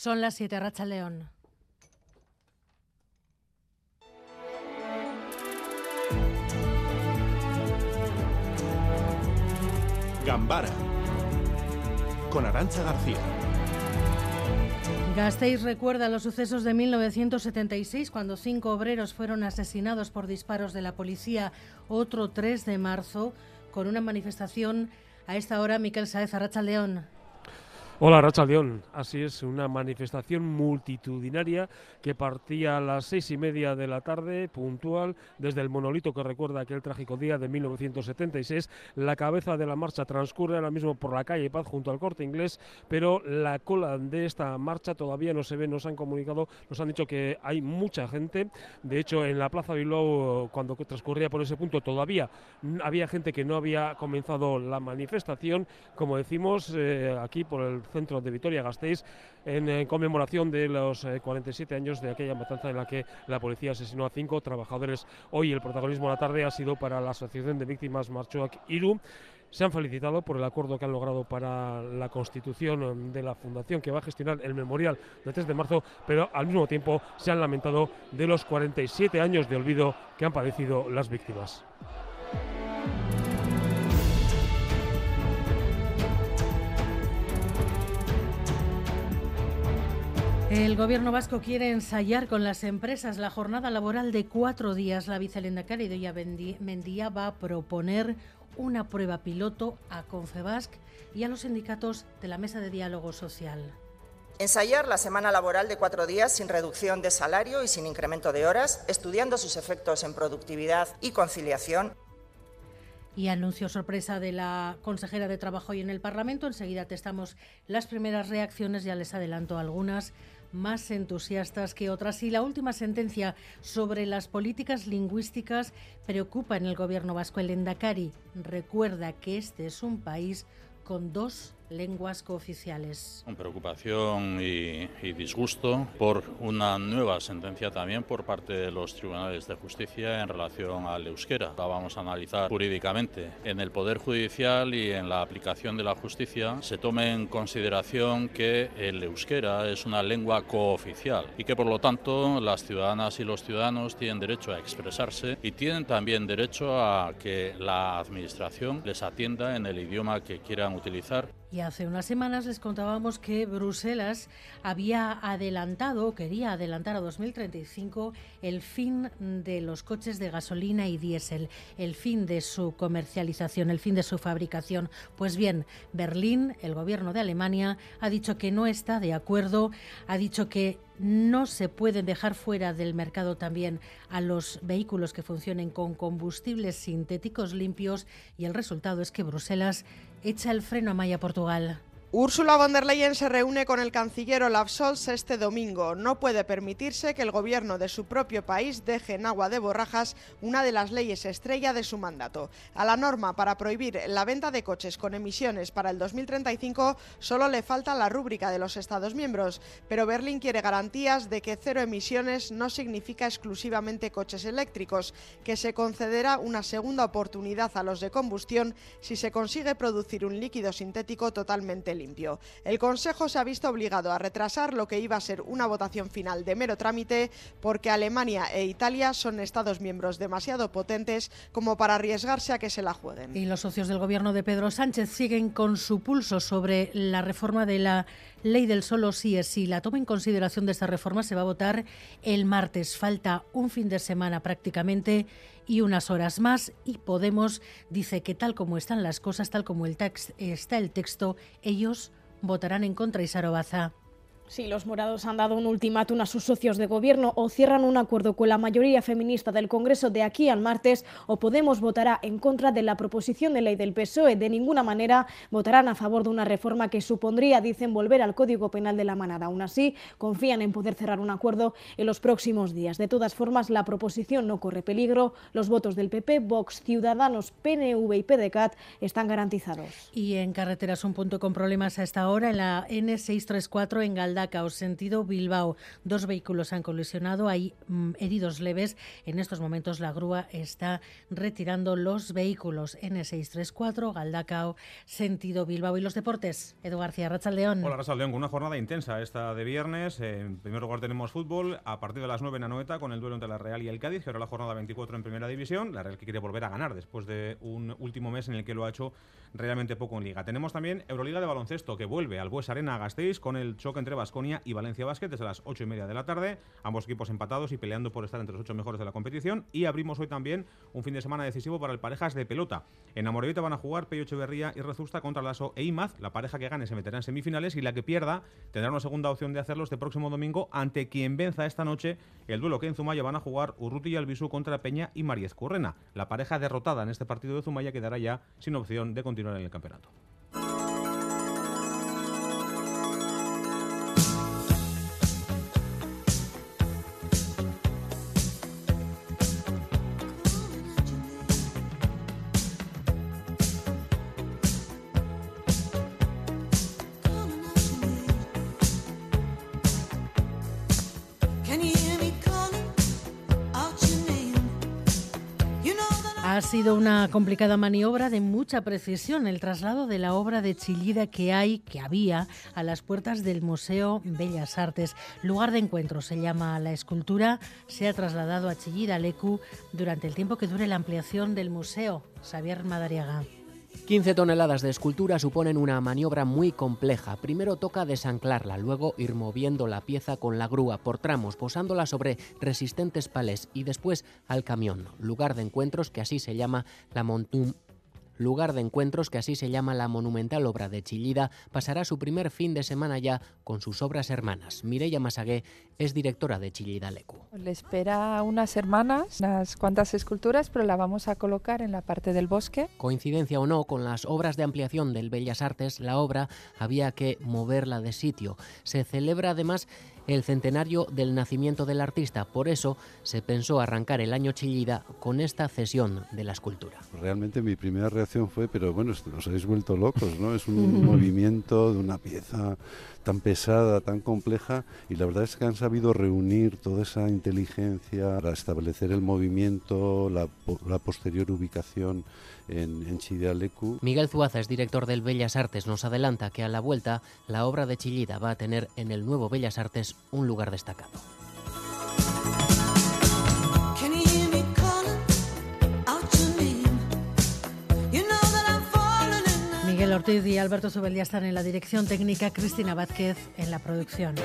Son las 7, Racha León. Gambara con Arancha García. Gasteiz recuerda los sucesos de 1976 cuando cinco obreros fueron asesinados por disparos de la policía. Otro 3 de marzo con una manifestación a esta hora Miquel Saez Arracha León. Hola, Racha León. Así es, una manifestación multitudinaria que partía a las seis y media de la tarde, puntual, desde el monolito que recuerda aquel trágico día de 1976. La cabeza de la marcha transcurre ahora mismo por la calle Paz junto al corte inglés, pero la cola de esta marcha todavía no se ve, nos han comunicado, nos han dicho que hay mucha gente. De hecho, en la Plaza Bilbao, cuando transcurría por ese punto, todavía había gente que no había comenzado la manifestación. Como decimos, eh, aquí por el centro de Vitoria-Gasteiz en, conmemoración de los 47 eh, años de aquella matanza en la que la policía asesinó a cinco trabajadores. Hoy el protagonismo de la tarde ha sido para la Asociación de Víctimas Marchoak Iru. Se han felicitado por el acuerdo que han logrado para la constitución de la fundación que va a gestionar el memorial del 3 de marzo, pero al mismo tiempo se han lamentado de los 47 años de olvido que han padecido las víctimas. El gobierno vasco quiere ensayar con las empresas la jornada laboral de cuatro días. La vicelendacari Doya Mendía va a proponer una prueba piloto a Confebasc y a los sindicatos de la Mesa de Diálogo Social. Ensayar la semana laboral de cuatro días sin reducción de salario y sin incremento de horas, estudiando sus efectos en productividad y conciliación. Y anuncio sorpresa de la consejera de Trabajo y en el Parlamento. Enseguida testamos las primeras reacciones, ya les adelanto algunas más entusiastas que otras. Y la última sentencia sobre las políticas lingüísticas preocupa en el gobierno vasco. El Endacari recuerda que este es un país con dos lenguas cooficiales. Con preocupación y, disgusto por una nueva sentencia también por parte de los tribunales de justicia en relación al euskera. La vamos a analizar jurídicamente. En el Poder Judicial y en la aplicación de la justicia se tome en consideración que el euskera es una lengua cooficial y que por lo tanto las ciudadanas y los ciudadanos tienen derecho a expresarse y tienen también derecho a que la administración les atienda en el idioma que quieran utilizar. Y hace unas semanas les contábamos que Bruselas había adelantado, quería adelantar a 2035 el fin de los coches de gasolina y diésel, el fin de su comercialización, el fin de su fabricación. Pues bien, Berlín, el gobierno de Alemania, ha dicho que no está de acuerdo, ha dicho que no se pueden dejar fuera del mercado también a los vehículos que funcionen con combustibles sintéticos limpios y el resultado es que Bruselas echa el freno a Maya Portugal. Úrsula von der Leyen se reúne con el canciller Olaf Scholz este domingo. No puede permitirse que el gobierno de su propio país deje en agua de borrajas una de las leyes estrella de su mandato. A la norma para prohibir la venta de coches con emisiones para el 2035 solo le falta la rúbrica de los Estados miembros, pero Berlín quiere garantías de que cero emisiones no significa exclusivamente coches eléctricos, que se concederá una segunda oportunidad a los de combustión si se consigue producir un líquido sintético totalmente limpio. El Consejo se ha visto obligado a retrasar lo que iba a ser una votación final de mero trámite porque Alemania e Italia son Estados miembros demasiado potentes como para arriesgarse a que se la jueguen. Y los socios del gobierno de Pedro Sánchez siguen con su pulso sobre la reforma de la ley del solo sí es sí. La toma en consideración de esta reforma se va a votar el martes. Falta un fin de semana prácticamente y unas horas más y Podemos dice que tal como están las cosas, tal como el está el texto, ellos votarán en contra y Sarobaza. Sí, los morados han dado un ultimátum a sus socios de gobierno o cierran un acuerdo con la mayoría feminista del Congreso de aquí al martes o Podemos votará en contra de la proposición de ley del PSOE. De ninguna manera votarán a favor de una reforma que supondría, dicen, volver al Código Penal de la manada. Aún así, confían en poder cerrar un acuerdo en los próximos días. De todas formas, la proposición no corre peligro. Los votos del PP, Vox, Ciudadanos, PNV y PDCAT están garantizados. Y en carreteras un punto con problemas a esta hora en la N634 en Galdar Galdacao, sentido Bilbao. Dos vehículos han colisionado, hay mm, heridos leves. En estos momentos la grúa está retirando los vehículos N634, Galdacao, sentido Bilbao. Y los deportes, Edu García, Rachaldeón. Hola Rachaldeón, con una jornada intensa esta de viernes. En primer lugar tenemos fútbol a partir de las 9 en Anoeta con el duelo entre la Real y el Cádiz, que ahora la jornada 24 en primera división. La Real que quiere volver a ganar después de un último mes en el que lo ha hecho realmente poco en liga. Tenemos también Euroliga de baloncesto que vuelve al Bues Arena a Gasteiz con el choque entre Y Valencia Basket desde las 8 y media de la tarde. Ambos equipos empatados y peleando por estar entre los ocho mejores de la competición. Y abrimos hoy también un fin de semana decisivo para el parejas de pelota. En Amorevita van a jugar Peyo Echeverría y Rezusta contra Lasso e Imaz. La pareja que gane se meterá en semifinales y la que pierda tendrá una segunda opción de hacerlo este próximo domingo ante quien venza esta noche el duelo que en Zumaya van a jugar Urruti y Albisu contra Peña y Mariez Currena. La pareja derrotada en este partido de Zumaya quedará ya sin opción de continuar en el campeonato. Ha sido una complicada maniobra de mucha precisión el traslado de la obra de Chillida que hay, que había, a las puertas del Museo Bellas Artes. Lugar de encuentro se llama la escultura. Se ha trasladado a Chillida Lecu durante el tiempo que dure la ampliación del museo. Xavier Madariaga. 15 toneladas de escultura suponen una maniobra muy compleja. Primero toca desanclarla, luego ir moviendo la pieza con la grúa por tramos, posándola sobre resistentes palés y después al camión, lugar de encuentros que así se llama la Montum lugar de encuentros que así se llama la monumental obra de Chillida, pasará su primer fin de semana ya con sus obras hermanas. Mireia Masagué es directora de Chillida Lecu. Le espera unas hermanas, unas cuantas esculturas, pero la vamos a colocar en la parte del bosque. Coincidencia o no, con las obras de ampliación del Bellas Artes, la obra había que moverla de sitio. Se celebra además el centenario del nacimiento del artista. Por eso se pensó arrancar el año Chillida con esta cesión de la escultura. Realmente mi primera reacción fue, pero bueno, os habéis vuelto locos, ¿no? Es un movimiento de una pieza tan pesada, tan compleja, y la verdad es que han sabido reunir toda esa inteligencia para establecer el movimiento, la, la posterior ubicación en, en Chidialecu. Miguel Zuaza es director del Bellas Artes. Nos adelanta que a la vuelta la obra de Chillida va a tener en el nuevo Bellas Artes un lugar destacado. Miguel Ortiz y Alberto Subeldía están en la dirección técnica, Cristina Vázquez en la producción.